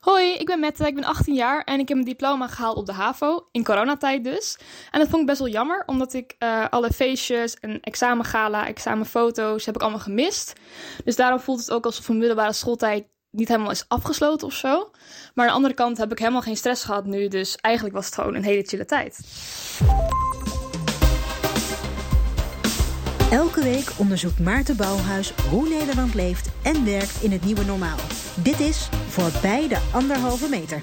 Hoi, ik ben Mette, ik ben 18 jaar en ik heb mijn diploma gehaald op de HAVO, in coronatijd dus. En dat vond ik best wel jammer, omdat ik uh, alle feestjes en examengala, examenfoto's heb ik allemaal gemist. Dus daarom voelt het ook alsof mijn middelbare schooltijd niet helemaal is afgesloten of zo. Maar aan de andere kant heb ik helemaal geen stress gehad nu, dus eigenlijk was het gewoon een hele chille tijd. Elke week onderzoekt Maarten Bouwhuis hoe Nederland leeft en werkt in het nieuwe normaal. Dit is Voorbij de Anderhalve Meter.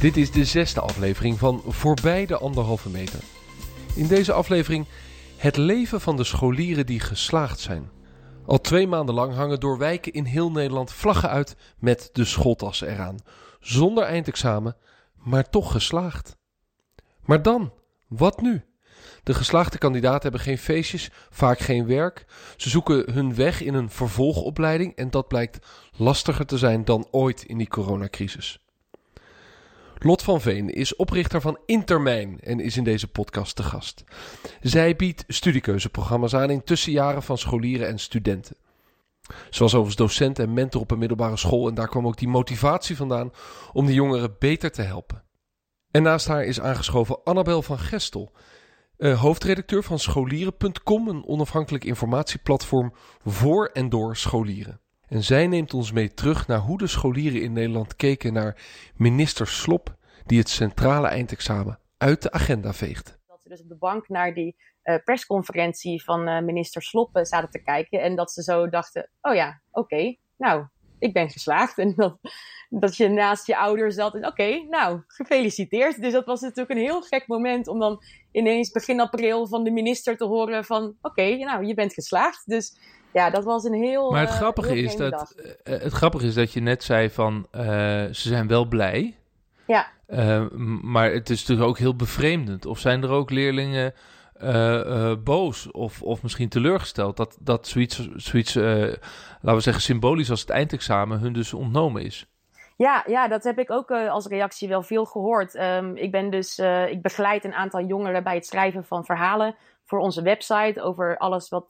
Dit is de zesde aflevering van Voorbij de Anderhalve Meter. In deze aflevering het leven van de scholieren die geslaagd zijn. Al twee maanden lang hangen door wijken in heel Nederland vlaggen uit met de schooltassen eraan. Zonder eindexamen, maar toch geslaagd. Maar dan, wat nu? De geslaagde kandidaten hebben geen feestjes, vaak geen werk. Ze zoeken hun weg in een vervolgopleiding en dat blijkt lastiger te zijn dan ooit in die coronacrisis. Lot van Veen is oprichter van Intermijn en is in deze podcast te gast. Zij biedt studiekeuzeprogramma's aan in tussenjaren van scholieren en studenten. Ze was overigens docent en mentor op een middelbare school en daar kwam ook die motivatie vandaan om de jongeren beter te helpen. En naast haar is aangeschoven Annabel van Gestel, uh, hoofdredacteur van scholieren.com, een onafhankelijk informatieplatform voor en door scholieren. En zij neemt ons mee terug naar hoe de scholieren in Nederland keken naar minister Slop, die het centrale eindexamen uit de agenda veegt. Dat ze dus op de bank naar die uh, persconferentie van uh, minister Slop zaten te kijken en dat ze zo dachten: oh ja, oké, nou, ik ben geslaagd. En dat, dat je naast je ouders zat en oké, nou, gefeliciteerd. Dus dat was natuurlijk een heel gek moment om dan ineens begin april van de minister te horen van oké, nou, je bent geslaagd. Dus ja, dat was een heel. Maar het uh, grappige is dat uh, het grappige is dat je net zei van uh, ze zijn wel blij. Ja. maar het is natuurlijk ook heel bevreemdend. Of zijn er ook leerlingen boos of, of misschien teleurgesteld dat, dat zoiets, zoiets laten we zeggen, symbolisch als het eindexamen hun dus ontnomen is? Ja, ja, dat heb ik ook als reactie wel veel gehoord. Um, ik ben dus, ik begeleid een aantal jongeren bij het schrijven van verhalen voor onze website over alles wat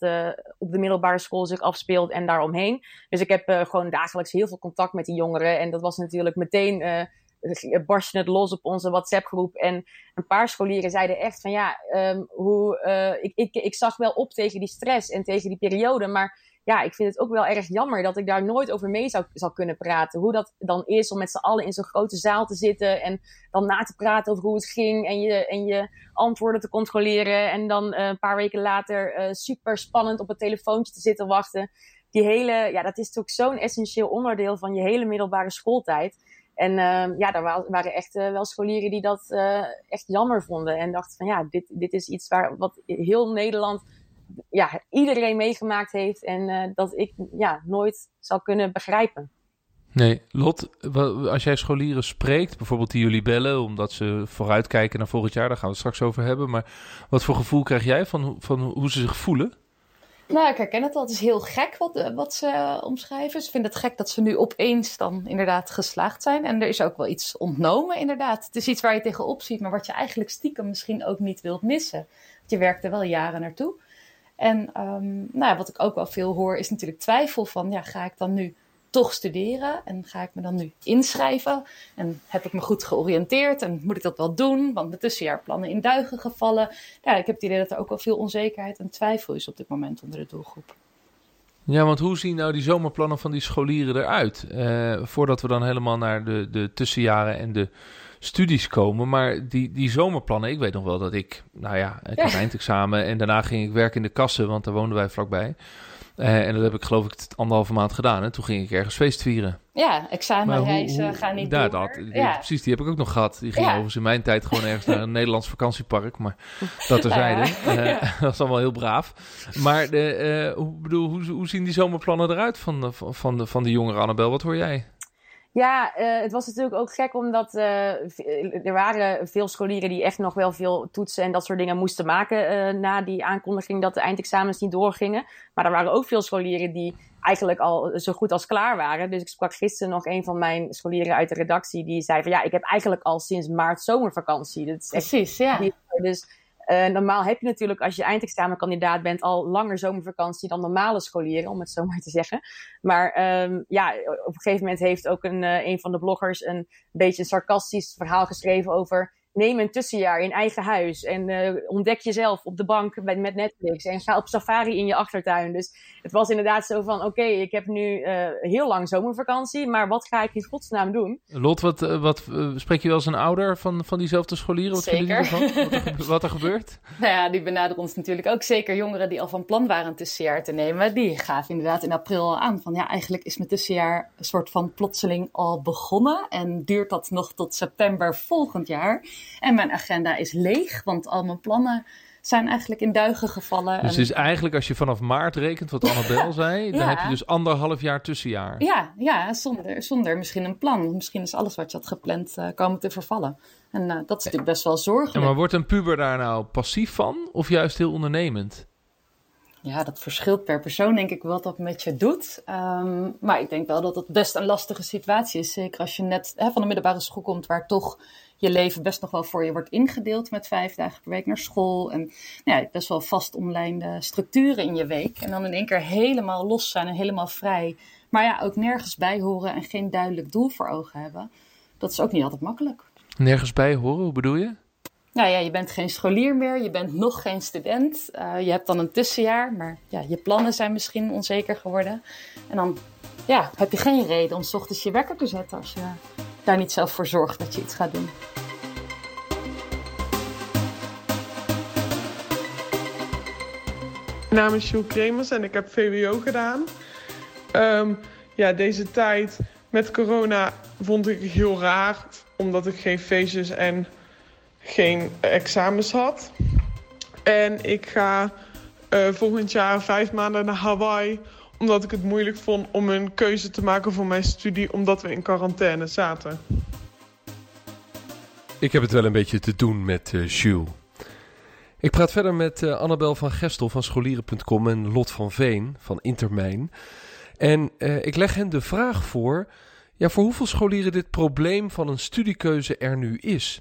op de middelbare school zich afspeelt en daaromheen. Dus ik heb gewoon dagelijks heel veel contact met die jongeren en dat was natuurlijk meteen barstje het los op onze WhatsApp-groep. En een paar scholieren zeiden echt van ja, um, hoe, ik, ik, ik zag wel op tegen die stress en tegen die periode, maar ja, ik vind het ook wel erg jammer dat ik daar nooit over mee zou, zou kunnen praten. Hoe dat dan is om met z'n allen in zo'n grote zaal te zitten en dan na te praten over hoe het ging en je, en je antwoorden te controleren. En dan uh, een paar weken later uh, super spannend op het telefoontje te zitten wachten. Die hele, ja, dat is toch zo'n essentieel onderdeel van je hele middelbare schooltijd. En uh, ja, daar waren echt wel scholieren die dat echt jammer vonden. En dachten van ja, dit, dit is iets waar wat heel Nederland ja, iedereen meegemaakt heeft en uh, dat ik ja, nooit zal kunnen begrijpen. Nee, Lot, als jij scholieren spreekt, bijvoorbeeld die jullie bellen omdat ze vooruitkijken naar volgend jaar, daar gaan we het straks over hebben. Maar wat voor gevoel krijg jij van, van hoe ze zich voelen? Nou, ik herken het wel. Het is heel gek wat, eh, wat ze uh, omschrijven. Ze vinden het gek dat ze nu opeens dan inderdaad geslaagd zijn. En er is ook wel iets ontnomen, inderdaad. Het is iets waar je tegenop ziet, maar wat je eigenlijk stiekem misschien ook niet wilt missen. Want je werkt er wel jaren naartoe. En um, nou, wat ik ook wel veel hoor, is natuurlijk twijfel van, ja, ga ik dan nu toch studeren? En ga ik me dan nu inschrijven? En heb ik me goed georiënteerd? En moet ik dat wel doen? Want de tussenjaarplannen in duigen gevallen. Ja, ik heb het idee dat er ook wel veel onzekerheid en twijfel is op dit moment onder de doelgroep. Ja, want hoe zien nou die zomerplannen van die scholieren eruit? Uh, voordat we dan helemaal naar de, de tussenjaren en de studies komen. Maar die, die zomerplannen, ik weet nog wel dat ik, nou ja, ik had eindexamen en daarna ging ik werken in de kassen, want daar woonden wij vlakbij. Uh, en dat heb ik geloof ik anderhalve maand gedaan. En toen ging ik ergens feest vieren. Ja, examenreizen gaan niet daar, door. Dat, ja. Precies, die heb ik ook nog gehad. Die ging ja. overigens in mijn tijd gewoon ergens naar een Nederlands vakantiepark. Maar dat terzijde. Nou ja. uh, dat is allemaal heel braaf. Maar de, uh, hoe, bedoel, hoe, hoe zien die zomerplannen eruit van, de, van, de, van de jongere Annabel? Wat hoor jij? Ja, uh, het was natuurlijk ook gek omdat uh, er waren veel scholieren die echt nog wel veel toetsen en dat soort dingen moesten maken uh, na die aankondiging dat de eindexamens niet doorgingen. Maar er waren ook veel scholieren die eigenlijk al zo goed als klaar waren. Dus ik sprak gisteren nog een van mijn scholieren uit de redactie die zei van ja, ik heb eigenlijk al sinds maart zomervakantie. Dat is Precies, ja. Dus Uh, normaal heb je natuurlijk, als je eindexamenkandidaat bent, al langer zomervakantie dan normale scholieren, om het zo maar te zeggen. Maar um, ja, op een gegeven moment heeft ook een, uh, een van de bloggers een beetje een sarcastisch verhaal geschreven over neem een tussenjaar in eigen huis en uh, ontdek jezelf op de bank met, met Netflix en ga op safari in je achtertuin. Dus het was inderdaad zo van, oké, okay, ik heb nu uh, heel lang zomervakantie, maar wat ga ik in godsnaam doen? Lot, wat, uh, wat spreek je wel als een ouder van, van diezelfde scholieren? Wat zeker. Wat er, wat er gebeurt? nou ja, die benaderen ons natuurlijk ook. Zeker jongeren die al van plan waren een tussenjaar te nemen, die gaven inderdaad in april al aan van, ja, eigenlijk is mijn tussenjaar een soort van plotseling al begonnen en duurt dat nog tot september volgend jaar. En mijn agenda is leeg, want al mijn plannen zijn eigenlijk in duigen gevallen. Dus en... is eigenlijk als je vanaf maart rekent, wat Annabel zei, dan heb je dus anderhalf jaar tussenjaar. Ja, ja zonder, zonder misschien een plan. Misschien is alles wat je had gepland uh, komen te vervallen. En uh, dat is natuurlijk best wel zorgelijk. Ja, maar wordt een puber daar nou passief van of juist heel ondernemend? Ja, dat verschilt per persoon, denk ik, wat dat met je doet. Um, maar ik denk wel dat het best een lastige situatie is. Zeker als je net hè, van de middelbare school komt, waar toch je leven best nog wel voor je wordt ingedeeld met vijf dagen per week naar school. En nou ja, best wel vast omlijnde structuren in je week. En dan in één keer helemaal los zijn en helemaal vrij. Maar ja, ook nergens bij horen en geen duidelijk doel voor ogen hebben. Dat is ook niet altijd makkelijk. Nergens bij horen, hoe bedoel je? Nou ja, je bent geen scholier meer, je bent nog geen student. Uh, je hebt dan een tussenjaar, maar ja, je plannen zijn misschien onzeker geworden. En dan ja, heb je geen reden om s ochtends je wekker te zetten als je daar niet zelf voor zorgt dat je iets gaat doen. Mijn naam is Jules Kremers en ik heb VWO gedaan. Um, ja, deze tijd met corona vond ik heel raar, omdat ik geen feestjes en geen examens had. En ik ga uh, volgend jaar vijf maanden naar Hawaii omdat ik het moeilijk vond om een keuze te maken voor mijn studie, omdat we in quarantaine zaten. Ik heb het wel een beetje te doen met uh, Jules. Ik praat verder met uh, Annabel van Gestel van scholieren.com en Lot van Veen van Intermijn. En uh, ik leg hen de vraag voor, ja, voor hoeveel scholieren dit probleem van een studiekeuze er nu is.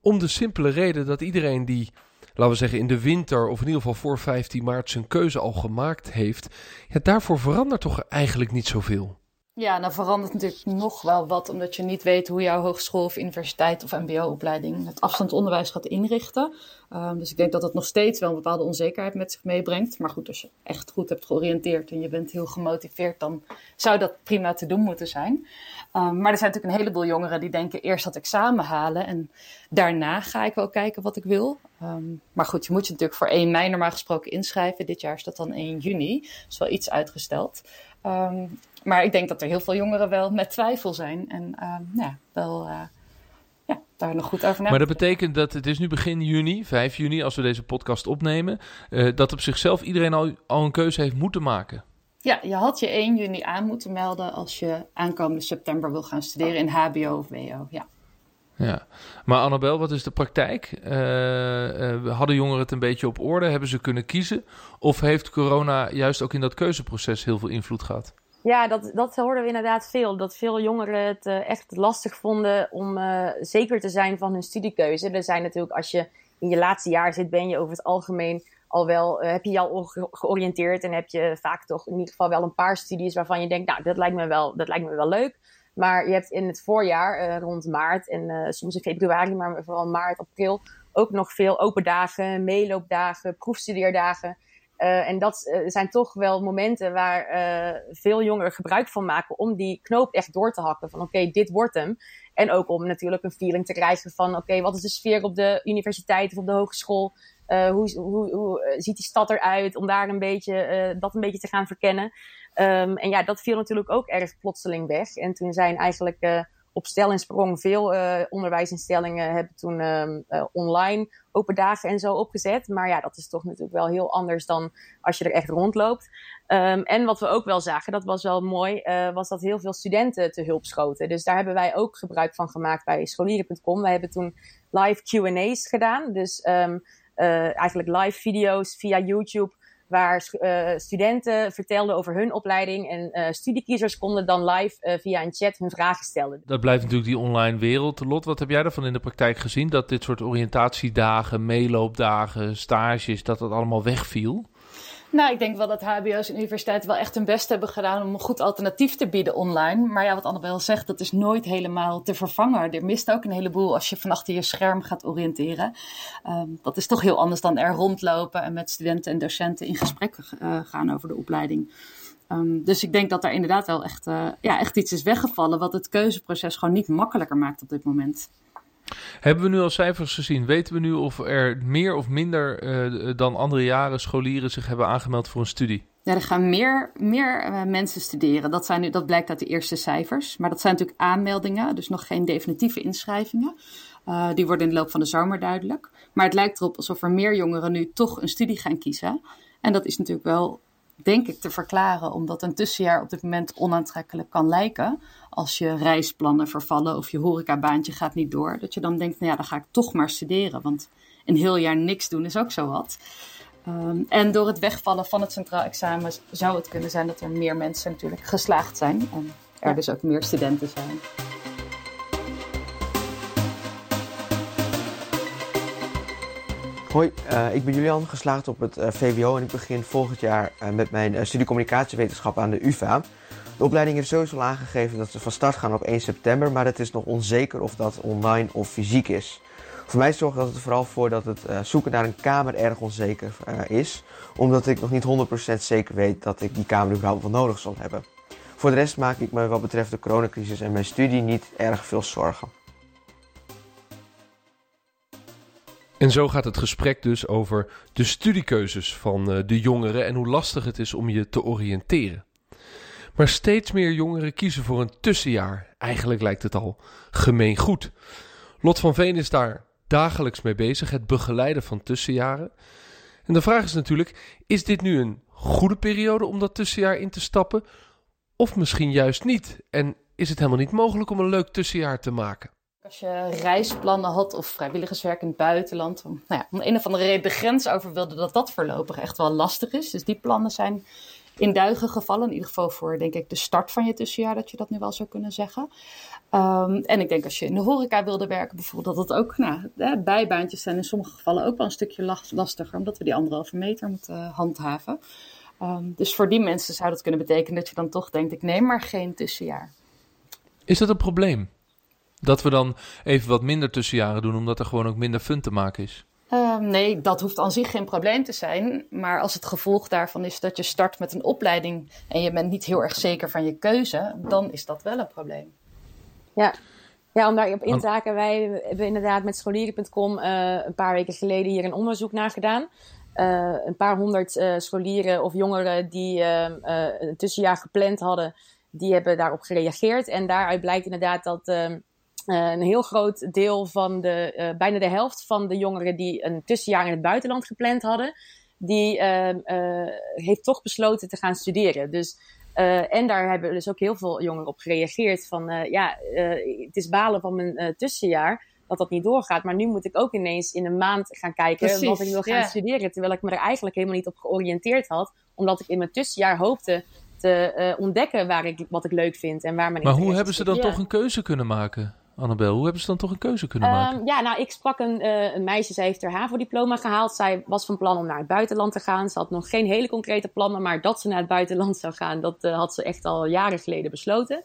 Om de simpele reden dat iedereen die laten we zeggen, in de winter of in ieder geval voor 15 maart zijn keuze al gemaakt heeft. Ja, daarvoor verandert toch eigenlijk niet zoveel. Ja, dan verandert natuurlijk nog wel wat, omdat je niet weet hoe jouw hogeschool of universiteit of mbo-opleiding het afstandsonderwijs gaat inrichten. Um, dus ik denk dat het nog steeds wel een bepaalde onzekerheid met zich meebrengt. Maar goed, als je echt goed hebt georiënteerd en je bent heel gemotiveerd, dan zou dat prima te doen moeten zijn. Um, maar er zijn natuurlijk een heleboel jongeren die denken eerst dat examen halen en daarna ga ik wel kijken wat ik wil. Um, maar goed, je moet je natuurlijk voor 1 mei normaal gesproken inschrijven. Dit jaar is dat dan 1 juni, dus wel iets uitgesteld. Maar ik denk dat er heel veel jongeren wel met twijfel zijn en um, ja, wel uh, ja, daar nog goed over na. Maar dat betekent dat het is nu begin juni, 5 juni, als we deze podcast opnemen, uh, dat op zichzelf iedereen al, al een keuze heeft moeten maken. Ja, je had je 1 juni aan moeten melden als je aankomende september wil gaan studeren in HBO of WO. Ja. Ja, maar Annabel, wat is de praktijk? Uh, uh, hadden jongeren het een beetje op orde? Hebben ze kunnen kiezen? Of heeft corona juist ook in dat keuzeproces heel veel invloed gehad? Ja, dat, dat hoorden we inderdaad veel. Dat veel jongeren het uh, echt lastig vonden om zeker te zijn van hun studiekeuze. Er zijn natuurlijk, als je in je laatste jaar zit, ben je over het algemeen al wel, heb je je al ge georiënteerd en heb je vaak toch in ieder geval wel een paar studies waarvan je denkt, nou, dat lijkt me wel, dat lijkt me wel leuk. Maar je hebt in het voorjaar, rond maart en soms in februari, maar vooral maart, april, ook nog veel open dagen, meeloopdagen, proefstudeerdagen. Uh, en dat zijn toch wel momenten waar veel jongeren gebruik van maken om die knoop echt door te hakken. Van oké, dit wordt hem. En ook om natuurlijk een feeling te krijgen van oké, wat is de sfeer op de universiteit of op de hogeschool? hoe, hoe, hoe ziet die stad eruit? Om daar een beetje, dat een beetje te gaan verkennen. Um, en ja, dat viel natuurlijk ook erg plotseling weg. En toen zijn eigenlijk op stel en sprong veel uh, onderwijsinstellingen hebben toen um, uh, online open dagen en zo opgezet. Maar ja, dat is toch natuurlijk wel heel anders dan als je er echt rondloopt. Um, en wat we ook wel zagen, dat was wel mooi, was dat heel veel studenten te hulp schoten. Dus daar hebben wij ook gebruik van gemaakt bij scholieren.com. Wij hebben toen live Q&A's gedaan. Dus eigenlijk live video's via YouTube waar uh, studenten vertelden over hun opleiding en uh, studiekiezers konden dan live uh, via een chat hun vragen stellen. Dat blijft natuurlijk die online wereld. Lot, wat heb jij daarvan in de praktijk gezien? Dat dit soort oriëntatiedagen, meeloopdagen, stages, dat dat allemaal wegviel? Nou, ik denk wel dat HBO's en universiteiten wel echt hun best hebben gedaan om een goed alternatief te bieden online. Maar ja, wat Annabel zegt, dat is nooit helemaal te vervangen. Er mist ook een heleboel als je van achter je scherm gaat oriënteren. Um, dat is toch heel anders dan er rondlopen en met studenten en docenten in gesprek uh, gaan over de opleiding. Um, dus ik denk dat daar inderdaad wel echt, uh, ja, echt iets is weggevallen wat het keuzeproces gewoon niet makkelijker maakt op dit moment. Hebben we nu al cijfers gezien? Weten we nu of er meer of minder uh, dan andere jaren scholieren zich hebben aangemeld voor een studie? Ja, er gaan meer, meer uh, mensen studeren. Dat, zijn nu, dat blijkt uit de eerste cijfers. Maar dat zijn natuurlijk aanmeldingen, dus nog geen definitieve inschrijvingen. Uh, die worden in de loop van de zomer duidelijk. Maar het lijkt erop alsof er meer jongeren nu toch een studie gaan kiezen. En dat is natuurlijk wel denk ik, te verklaren, omdat een tussenjaar op dit moment onaantrekkelijk kan lijken. Als je reisplannen vervallen of je horecabaantje gaat niet door. Dat je dan denkt, nou ja, dan ga ik toch maar studeren. Want een heel jaar niks doen is ook zo wat. Um, en door het wegvallen van het centraal examen zou het kunnen zijn dat er meer mensen natuurlijk geslaagd zijn. En er dus ook meer studenten zijn. Hoi, uh, ik ben Julian, geslaagd op het uh, VWO en ik begin volgend jaar uh, met mijn studie communicatiewetenschap aan de UvA. De opleiding heeft sowieso al aangegeven dat ze van start gaan op 1 september, maar het is nog onzeker of dat online of fysiek is. Voor mij zorgt dat het vooral voor dat het zoeken naar een kamer erg onzeker is, omdat ik nog niet 100% zeker weet dat ik die kamer überhaupt wel nodig zal hebben. Voor de rest maak ik me wat betreft de coronacrisis en mijn studie niet erg veel zorgen. En zo gaat het gesprek dus over de studiekeuzes van uh, de jongeren en hoe lastig het is om je te oriënteren. Maar steeds meer jongeren kiezen voor een tussenjaar. Eigenlijk lijkt het al gemeen goed. Lot van Veen is daar dagelijks mee bezig, het begeleiden van tussenjaren. En de vraag is natuurlijk: is dit nu een goede periode om dat tussenjaar in te stappen? Of misschien juist niet? En is het helemaal niet mogelijk om een leuk tussenjaar te maken? Als je reisplannen had of vrijwilligerswerk in het buitenland, om, nou ja, om een of andere reden de grens over wilde, dat dat voorlopig echt wel lastig is. Dus die plannen zijn in duigen gevallen. In ieder geval voor, denk ik, de start van je tussenjaar, dat je dat nu wel zou kunnen zeggen. Um, en ik denk als je in de horeca wilde werken, bijvoorbeeld, dat dat ook, nou, bijbaantjes zijn in sommige gevallen ook wel een stukje lastiger, omdat we die anderhalve meter moeten handhaven. Um, dus voor die mensen zou dat kunnen betekenen dat je dan toch denkt, ik neem maar geen tussenjaar. Is dat een probleem? Dat we dan even wat minder tussenjaren doen, omdat er gewoon ook minder fun te maken is? Uh, nee, dat hoeft aan zich geen probleem te zijn. Maar als het gevolg daarvan is dat je start met een opleiding en je bent niet heel erg zeker van je keuze, dan is dat wel een probleem. Ja, ja om daarop in te haken, wij hebben inderdaad met scholieren.com uh, een paar weken geleden hier een onderzoek naar gedaan. Uh, een paar honderd uh, scholieren of jongeren die ehm, een tussenjaar gepland hadden, die hebben daarop gereageerd. En daaruit blijkt inderdaad dat ehm, uh, een heel groot deel van de, uh, bijna de helft van de jongeren die een tussenjaar in het buitenland gepland hadden, die uh, heeft toch besloten te gaan studeren. Dus, en daar hebben dus ook heel veel jongeren op gereageerd van, ja, het is balen van mijn tussenjaar dat dat niet doorgaat. Maar nu moet ik ook ineens in een maand gaan kijken Precies, wat ik wil gaan studeren. Terwijl ik me er eigenlijk helemaal niet op georiënteerd had. Omdat ik in mijn tussenjaar hoopte te ontdekken waar ik, wat ik leuk vind en waar mijn Maar hoe hebben ze dan toch een keuze kunnen maken? Annabel, hoe hebben ze dan toch een keuze kunnen maken? Um, ja, nou, ik sprak een, uh, een meisje, zij heeft haar HAVO-diploma gehaald. Zij was van plan om naar het buitenland te gaan. Ze had nog geen hele concrete plannen, maar dat ze naar het buitenland zou gaan, dat uh, had ze echt al jaren geleden besloten.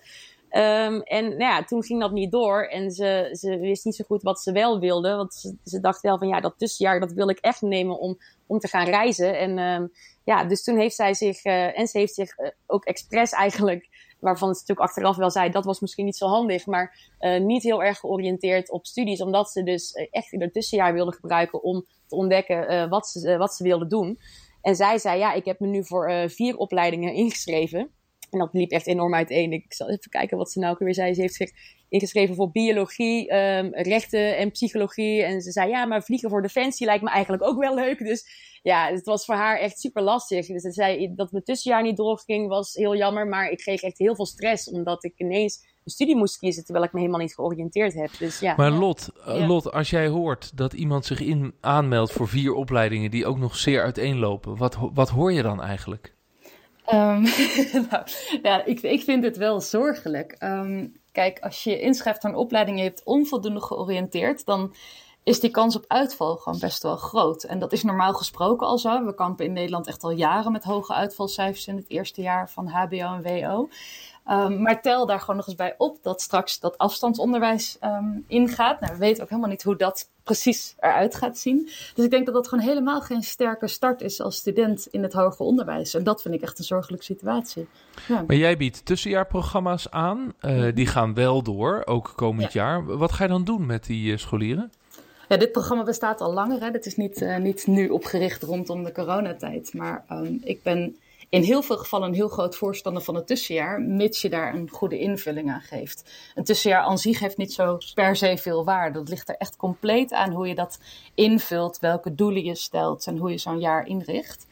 Um, en nou ja, toen ging dat niet door en ze, ze wist niet zo goed wat ze wel wilde. Want ze, ze dacht wel van ja, dat tussenjaar, dat wil ik echt nemen om, om te gaan reizen. En um, ja, dus toen heeft zij zich, uh, en ze heeft zich ook expres eigenlijk waarvan het natuurlijk achteraf wel zei, dat was misschien niet zo handig, maar uh, niet heel erg georiënteerd op studies, omdat ze dus uh, echt in het tussenjaar wilde gebruiken om te ontdekken uh, wat, ze, wat ze wilde doen. En zij zei, ja, ik heb me nu voor vier opleidingen ingeschreven. En dat liep echt enorm uiteen. Ik zal even kijken wat ze nou ook weer zei. Ze heeft zich ingeschreven voor biologie, um, rechten en psychologie. En ze zei, ja, maar vliegen voor defensie lijkt me eigenlijk ook wel leuk. Dus ja, het was voor haar echt super lastig. Dus ze zei dat mijn tussenjaar niet doorging, was heel jammer. Maar ik kreeg echt heel veel stress, omdat ik ineens een studie moest kiezen, terwijl ik me helemaal niet georiënteerd heb. Dus, ja. Maar Lot, uh, Lot, als jij hoort dat iemand zich in aanmeldt voor vier opleidingen die ook nog zeer uiteenlopen, wat, wat hoor je dan eigenlijk? Um, nou, ja, ik, ik vind het wel zorgelijk. Um, kijk, als je inschrijft aan een opleiding en je hebt onvoldoende georiënteerd, dan is die kans op uitval gewoon best wel groot. En dat is normaal gesproken al zo. We kampen in Nederland echt al jaren met hoge uitvalcijfers in het eerste jaar van HBO en WO. Um, maar tel daar gewoon nog eens bij op dat straks dat afstandsonderwijs um, ingaat. Nou, we weten ook helemaal niet hoe dat precies eruit gaat zien. Dus ik denk dat dat gewoon helemaal geen sterke start is als student in het hoger onderwijs. En dat vind ik echt een zorgelijke situatie. Ja. Maar jij biedt tussenjaarprogramma's aan. Uh, die gaan wel door, ook komend ja. jaar. Wat ga je dan doen met die uh, scholieren? Ja, dit programma bestaat al langer. Hè. Het is niet, uh, niet nu opgericht rondom de coronatijd. Maar um, ik ben in heel veel gevallen een heel groot voorstander van het tussenjaar, mits je daar een goede invulling aan geeft. Een tussenjaar aan zich heeft niet zo per se veel waarde. Dat ligt er echt compleet aan hoe je dat invult, welke doelen je stelt en hoe je zo'n jaar inricht.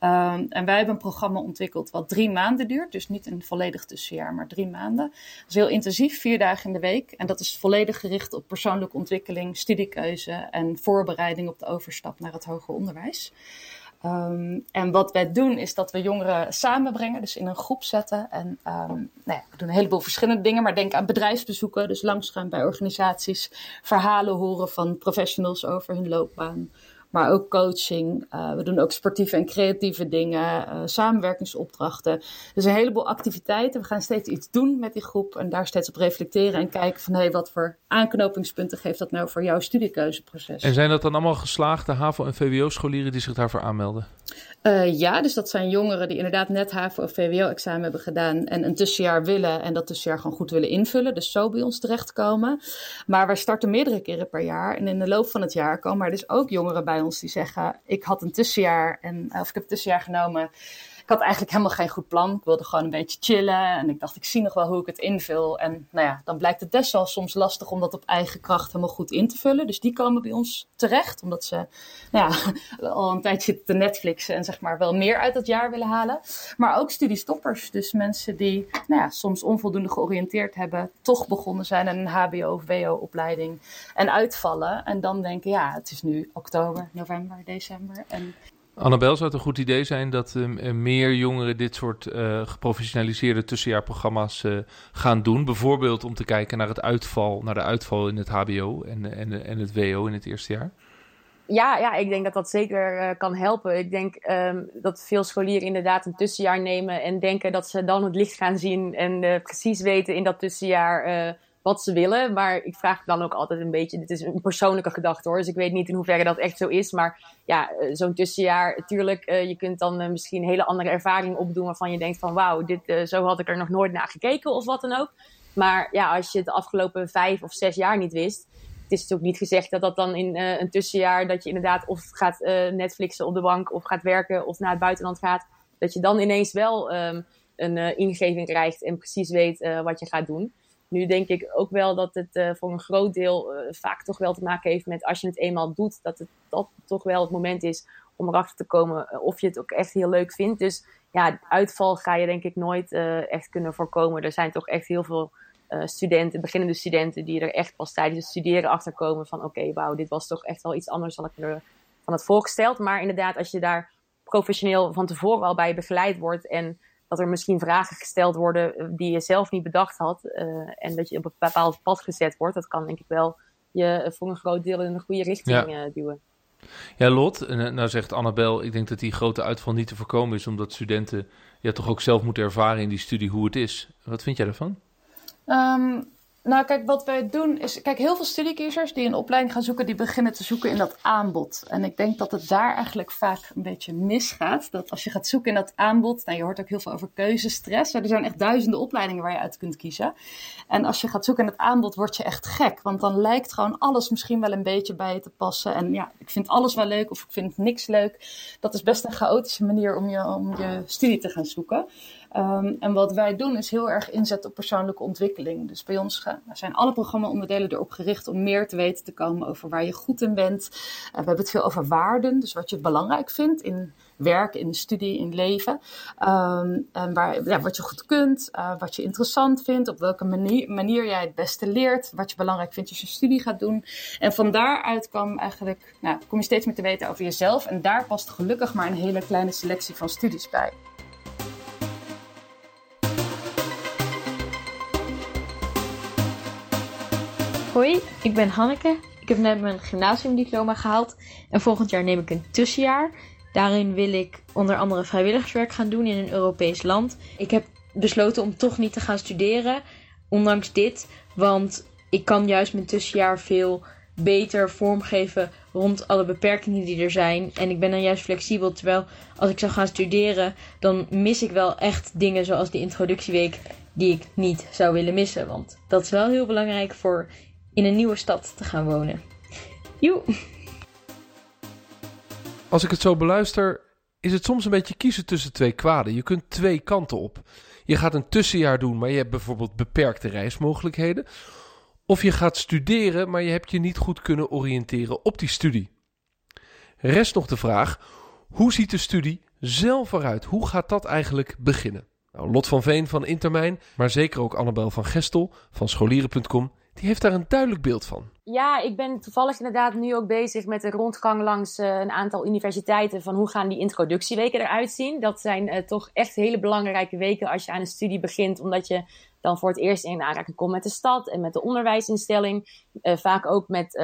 Um, en wij hebben een programma ontwikkeld wat drie maanden duurt. Dus niet een volledig tussenjaar, maar drie maanden. Dat is heel intensief, vier dagen in de week. En dat is volledig gericht op persoonlijke ontwikkeling, studiekeuze en voorbereiding op de overstap naar het hoger onderwijs. Um, en wat wij doen is dat we jongeren samenbrengen, dus in een groep zetten. En um, nou ja, we doen een heleboel verschillende dingen, maar denk aan bedrijfsbezoeken, dus langsgaan bij organisaties, verhalen horen van professionals over hun loopbaan maar ook coaching. Uh, we doen ook sportieve en creatieve dingen, uh, samenwerkingsopdrachten. Dus een heleboel activiteiten. We gaan steeds iets doen met die groep en daar steeds op reflecteren en kijken van hey, wat voor aanknopingspunten geeft dat nou voor jouw studiekeuzeproces. En zijn dat dan allemaal geslaagde HAVO- en VWO-scholieren die zich daarvoor aanmelden? Uh, ja, dus dat zijn jongeren die inderdaad net HAVO of VWO-examen hebben gedaan en een tussenjaar willen en dat tussenjaar gewoon goed willen invullen. Dus zo bij ons terechtkomen. Maar wij starten meerdere keren per jaar en in de loop van het jaar komen er dus ook jongeren bij ons die zeggen: Ik had een tussenjaar en of ik heb een tussenjaar genomen. Ik had eigenlijk helemaal geen goed plan. Ik wilde gewoon een beetje chillen. En ik dacht, ik zie nog wel hoe ik het invul. En nou ja, dan blijkt het best wel soms lastig om dat op eigen kracht helemaal goed in te vullen. Dus die komen bij ons terecht. Omdat ze nou ja, al een tijdje te Netflixen en zeg maar wel meer uit dat jaar willen halen. Maar ook studiestoppers. Dus mensen die nou ja, soms onvoldoende georiënteerd hebben. Toch begonnen zijn aan een HBO of WO opleiding. En uitvallen. En dan denken, ja, het is nu oktober, november, december. En Annabel, zou het een goed idee zijn dat uh, meer jongeren dit soort uh, geprofessionaliseerde tussenjaarprogramma's uh, gaan doen? Bijvoorbeeld om te kijken naar het uitval, naar de uitval in het HBO en, en, en het WO in het eerste jaar? Ja, ja, ik denk dat dat zeker kan helpen. Ik denk um, dat veel scholieren inderdaad een tussenjaar nemen en denken dat ze dan het licht gaan zien en precies weten in dat tussenjaar wat ze willen. Maar ik vraag dan ook altijd een beetje, dit is een persoonlijke gedachte hoor, dus ik weet niet in hoeverre dat echt zo is. Maar ja, eh, zo'n tussenjaar, tuurlijk, uh, je kunt dan uh, misschien een hele andere ervaring opdoen waarvan je denkt van wauw, dit, zo had ik er nog nooit naar gekeken of wat dan ook. Maar ja, als je het de afgelopen vijf of zes jaar niet wist, het is natuurlijk niet gezegd dat dat dan in een tussenjaar, dat je inderdaad of gaat Netflixen op de bank of gaat werken of naar het buitenland gaat, dat je dan ineens wel um, een ingeving krijgt en precies weet wat je gaat doen. Nu denk ik ook wel dat het uh, voor een groot deel uh, vaak toch wel te maken heeft met als je het eenmaal doet, dat het dat toch wel het moment is om erachter te komen uh, of je het ook echt heel leuk vindt. Dus ja, uitval ga je denk ik nooit echt kunnen voorkomen. Er zijn toch echt heel veel studenten, beginnende studenten, die er echt pas tijdens het studeren achter komen van oké, okay, wauw, dit was toch echt wel iets anders dan ik me van het voorgesteld. Maar inderdaad, als je daar professioneel van tevoren al bij begeleid wordt en dat er misschien vragen gesteld worden eh, die je zelf niet bedacht had. Uh, en dat je op een bepaald pad gezet wordt. Dat kan denk ik wel je voor een groot deel in een goede richting ja. uh, duwen. Ja, Lot, nou zegt Annabel, ik denk dat die grote uitval niet te voorkomen is, omdat studenten ja, toch ook zelf moeten ervaren in die studie hoe het is. Wat vind jij daarvan? Um, nou, kijk, wat wij doen is. Kijk, heel veel studiekiezers die een opleiding gaan zoeken, die beginnen te zoeken in dat aanbod. En ik denk dat het daar eigenlijk vaak een beetje misgaat. Dat als je gaat zoeken in dat aanbod. Nou, je hoort ook heel veel over keuzestress. Er zijn echt duizenden opleidingen waar je uit kunt kiezen. En als je gaat zoeken in het aanbod, word je echt gek. Want dan lijkt gewoon alles misschien wel een beetje bij je te passen. En ja, ik vind alles wel leuk of ik vind niks leuk. Dat is best een chaotische manier om je, om je studie te gaan zoeken. Ehm, en wat wij doen is heel erg inzetten op persoonlijke ontwikkeling. Dus bij ons zijn alle programma-onderdelen erop gericht om meer te weten te komen over waar je goed in bent. Uh, we hebben het veel over waarden, dus wat je belangrijk vindt in werk, in studie, in leven. Ehm, en waar, wat je goed kunt, uh, wat je interessant vindt, op welke manier, manier jij het beste leert, wat je belangrijk vindt als je studie gaat doen. En van daaruit eigenlijk, nou, kom je steeds meer te weten over jezelf. En daar past gelukkig maar een hele kleine selectie van studies bij. Hoi, ik ben Hanneke. Ik heb net mijn gymnasiumdiploma gehaald en volgend jaar neem ik een tussenjaar. Daarin wil ik onder andere vrijwilligerswerk gaan doen in een Europees land. Ik heb besloten om toch niet te gaan studeren, ondanks dit, want ik kan juist mijn tussenjaar veel beter vormgeven rond alle beperkingen die er zijn. En ik ben dan juist flexibel. Terwijl als ik zou gaan studeren, dan mis ik wel echt dingen zoals die introductieweek die ik niet zou willen missen. Want dat is wel heel belangrijk voor in een nieuwe stad te gaan wonen. Joe! Als ik het zo beluister, is het soms een beetje kiezen tussen twee kwaden. Je kunt twee kanten op. Je gaat een tussenjaar doen, maar je hebt bijvoorbeeld beperkte reismogelijkheden. Of je gaat studeren, maar je hebt je niet goed kunnen oriënteren op die studie. Rest nog de vraag: hoe ziet de studie zelf eruit? Hoe gaat dat eigenlijk beginnen? Nou, Lot van Veen van Intermijn, maar zeker ook Annabel van Gestel van scholieren.com, die heeft daar een duidelijk beeld van. Ja, ik ben toevallig inderdaad nu ook bezig met een rondgang langs uh, een aantal universiteiten van hoe gaan die introductieweken eruit zien. Dat zijn uh, toch echt hele belangrijke weken als je aan een studie begint, omdat je dan voor het eerst in aanraking komt met de stad en met de onderwijsinstelling. Uh, vaak ook met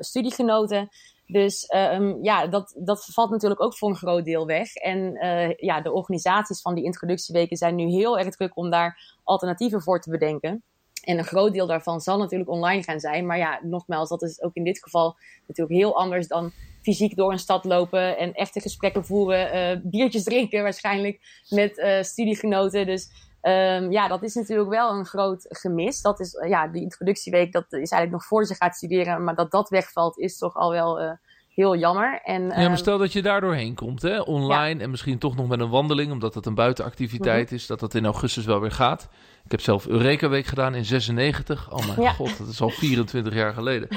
studiegenoten. Dus um, ja, dat, dat valt natuurlijk ook voor een groot deel weg. En ja, de organisaties van die introductieweken zijn nu heel erg druk om daar alternatieven voor te bedenken. En een groot deel daarvan zal natuurlijk online gaan zijn. Maar ja, nogmaals, dat is ook in dit geval natuurlijk heel anders dan fysiek door een stad lopen en echte gesprekken voeren, uh, biertjes drinken waarschijnlijk met uh, studiegenoten. Dus um, ja, dat is natuurlijk wel een groot gemis. Dat is, uh, ja, die introductieweek, dat is eigenlijk nog voor ze gaat studeren. Maar dat dat wegvalt, is toch al wel heel jammer. En, ja, maar ehm, stel dat je daar doorheen komt, hè? online en misschien toch nog met een wandeling, omdat het een buitenactiviteit mm -hmm. is, dat dat in augustus wel weer gaat. Ik heb zelf Eureka Week gedaan in 96. Oh mijn ja. god, dat is al 24 jaar geleden.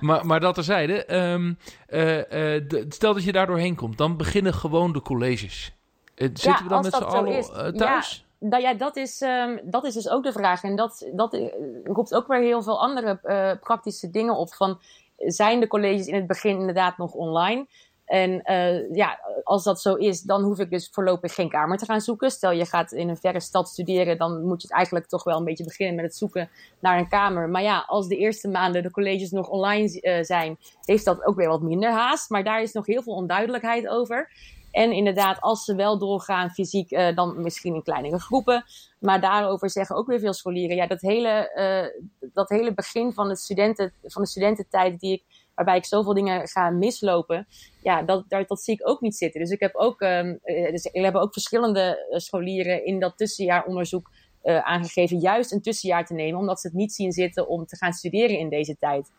maar, maar dat terzijde, um, uh, uh, de, stel dat je daar doorheen komt, dan beginnen gewoon de colleges. Uh, zitten ja, we dan met z'n allen thuis? Ja. Nou ja, dat is, um, dat is dus ook de vraag. En dat, dat roept ook weer heel veel andere praktische dingen op. Van, zijn de colleges in het begin inderdaad nog online? En uh, ja, als dat zo is, dan hoef ik dus voorlopig geen kamer te gaan zoeken. Stel je gaat in een verre stad studeren, dan moet je het eigenlijk toch wel een beetje beginnen met het zoeken naar een kamer. Maar ja, als de eerste maanden de colleges nog online uh, zijn, heeft dat ook weer wat minder haast. Maar daar is nog heel veel onduidelijkheid over. En inderdaad, als ze wel doorgaan fysiek, uh, dan misschien in kleinere groepen. Maar daarover zeggen ook weer veel scholieren. Ja, dat hele, uh, dat hele begin van, het studenten, van de studententijd, die ik, waarbij ik zoveel dingen ga mislopen. Ja, dat, dat, dat zie ik ook niet zitten. Dus ik heb ook, um, dus we hebben ook verschillende scholieren in dat tussenjaaronderzoek aangegeven juist een tussenjaar te nemen, omdat ze het niet zien zitten om te gaan studeren in deze tijd.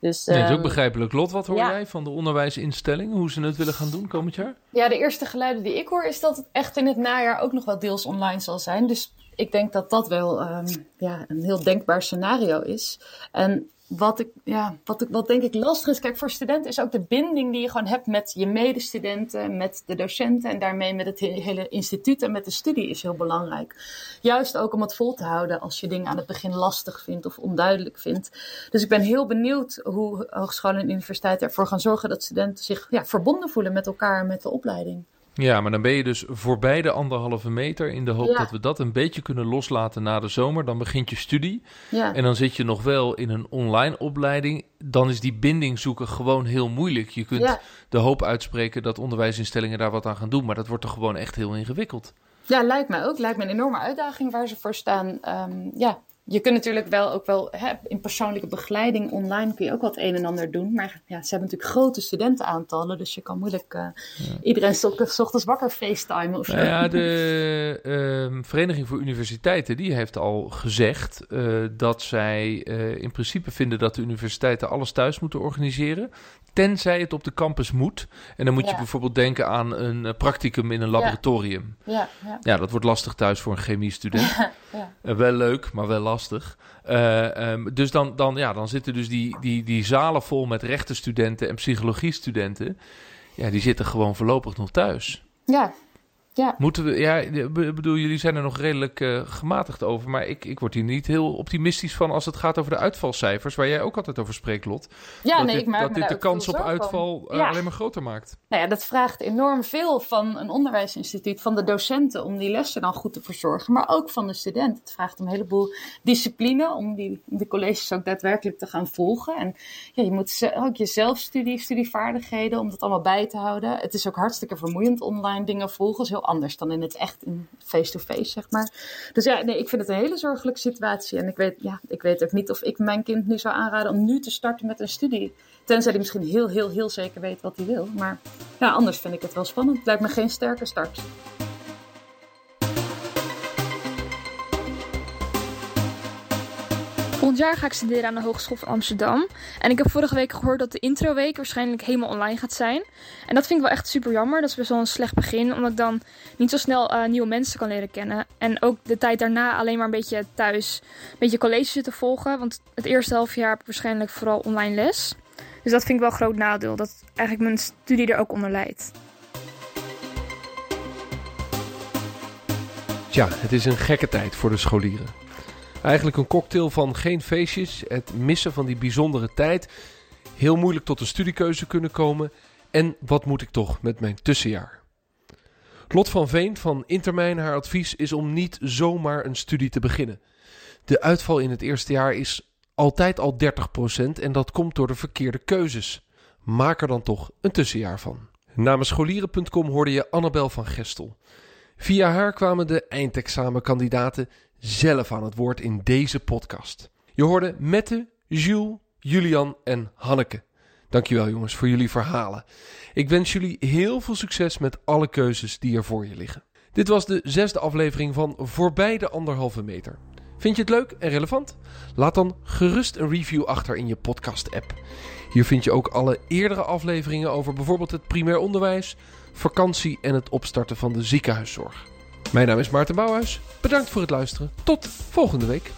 Dus, nee, dat is ook begrijpelijk. Lot, wat hoor ja. jij van de onderwijsinstellingen? Hoe ze het willen gaan doen komend jaar? Ja, de eerste geluiden die ik hoor is dat het echt in het najaar ook nog wel deels online zal zijn. Dus ik denk dat dat wel um, ja, een heel denkbaar scenario is. En wat, ik, ja, wat, ik, wat denk ik lastig is, kijk, voor studenten is ook de binding die je gewoon hebt met je medestudenten, met de docenten en daarmee met het hele instituut en met de studie is heel belangrijk. Juist ook om het vol te houden als je dingen aan het begin lastig vindt of onduidelijk vindt. Dus ik ben heel benieuwd hoe hogescholen en universiteiten ervoor gaan zorgen dat studenten zich ja, verbonden voelen met elkaar en met de opleiding. Ja, maar dan ben je dus voorbij de anderhalve meter in de hoop Ja. dat we dat een beetje kunnen loslaten na de zomer. Dan begint je studie Ja. en dan zit je nog wel in een online opleiding. Dan is die binding zoeken gewoon heel moeilijk. Je kunt Ja. de hoop uitspreken dat onderwijsinstellingen daar wat aan gaan doen, maar dat wordt toch gewoon echt heel ingewikkeld. Ja, lijkt mij ook. Lijkt me een enorme uitdaging waar ze voor staan. Ehm, ja, je kunt natuurlijk wel ook wel hè, in persoonlijke begeleiding online kun je ook wat een en ander doen. Maar ja, ze hebben natuurlijk grote studentenaantallen, dus je kan moeilijk uh, ja. iedereen s ochtends wakker facetimen of zo. Nou ja, de uh, Vereniging voor Universiteiten die heeft al gezegd uh, dat zij uh, in principe vinden dat de universiteiten alles thuis moeten organiseren. Tenzij het op de campus moet. En dan moet ja. je bijvoorbeeld denken aan een practicum in een laboratorium. Ja, ja. ja dat wordt lastig thuis voor een chemiestudent. Ja, wel leuk, maar wel lastig. Uh, um, dus dan, dan, ja, dan zitten dus die, die, die zalen vol met rechtenstudenten en psychologiestudenten. Ja, die zitten gewoon voorlopig nog thuis. Ja, ja. Moeten we, ja, bedoel, jullie zijn er nog redelijk uh, gematigd over. Maar ik, ik word hier niet heel optimistisch van als het gaat over de uitvalcijfers. Waar jij ook altijd over spreekt, Lot. Ja, dat nee, dit, ik maak dat dit de kans op uitval uh, Ja. alleen maar groter maakt. Nou ja, dat vraagt enorm veel van een onderwijsinstituut, van de docenten om die lessen dan goed te verzorgen, maar ook van de student. Het vraagt een heleboel discipline om die, die colleges ook daadwerkelijk te gaan volgen. En ja, je moet ook je zelfstudie, studievaardigheden, om dat allemaal bij te houden. Het is ook hartstikke vermoeiend online dingen volgen. is heel anders dan in het echt in face-to-face, zeg maar. Dus ja, nee, ik vind het een hele zorgelijke situatie. En ik weet, ja, ik weet ook niet of ik mijn kind nu zou aanraden om nu te starten met een studie. Tenzij hij misschien heel, heel, heel zeker weet wat hij wil. Maar ja, anders vind ik het wel spannend. Het lijkt me geen sterke start. Volgend jaar ga ik studeren aan de Hogeschool van Amsterdam. En ik heb vorige week gehoord dat de introweek waarschijnlijk helemaal online gaat zijn. En dat vind ik wel echt super jammer. Dat is best wel een slecht begin, omdat ik dan niet zo snel eh, nieuwe mensen kan leren kennen. En ook de tijd daarna alleen maar een beetje thuis, een beetje college zitten volgen. Want het eerste half jaar heb ik waarschijnlijk vooral online les. Dus dat vind ik wel een groot nadeel, dat eigenlijk mijn studie er ook onder leidt. Tja, het is een gekke tijd voor de scholieren. Eigenlijk een cocktail van geen feestjes, het missen van die bijzondere tijd, heel moeilijk tot een studiekeuze kunnen komen en wat moet ik toch met mijn tussenjaar? Lot van Veen van Intermijn, haar advies is om niet zomaar een studie te beginnen. De uitval in het eerste jaar is altijd al 30% en dat komt door de verkeerde keuzes. Maak er dan toch een tussenjaar van. Namens scholieren.com hoorde je Annabel van Gestel. Via haar kwamen de eindexamenkandidaten zelf aan het woord in deze podcast. Je hoorde Mette, Jules, Julian en Hanneke. Dankjewel jongens voor jullie verhalen. Ik wens jullie heel veel succes met alle keuzes die er voor je liggen. Dit was de zesde aflevering van Voorbij de anderhalve meter. Vind je het leuk en relevant? Laat dan gerust een review achter in je podcast-app. Hier vind je ook alle eerdere afleveringen over bijvoorbeeld het primair onderwijs, vakantie en het opstarten van de ziekenhuiszorg. Mijn naam is Maarten Bouwhuis. Bedankt voor het luisteren. Tot volgende week.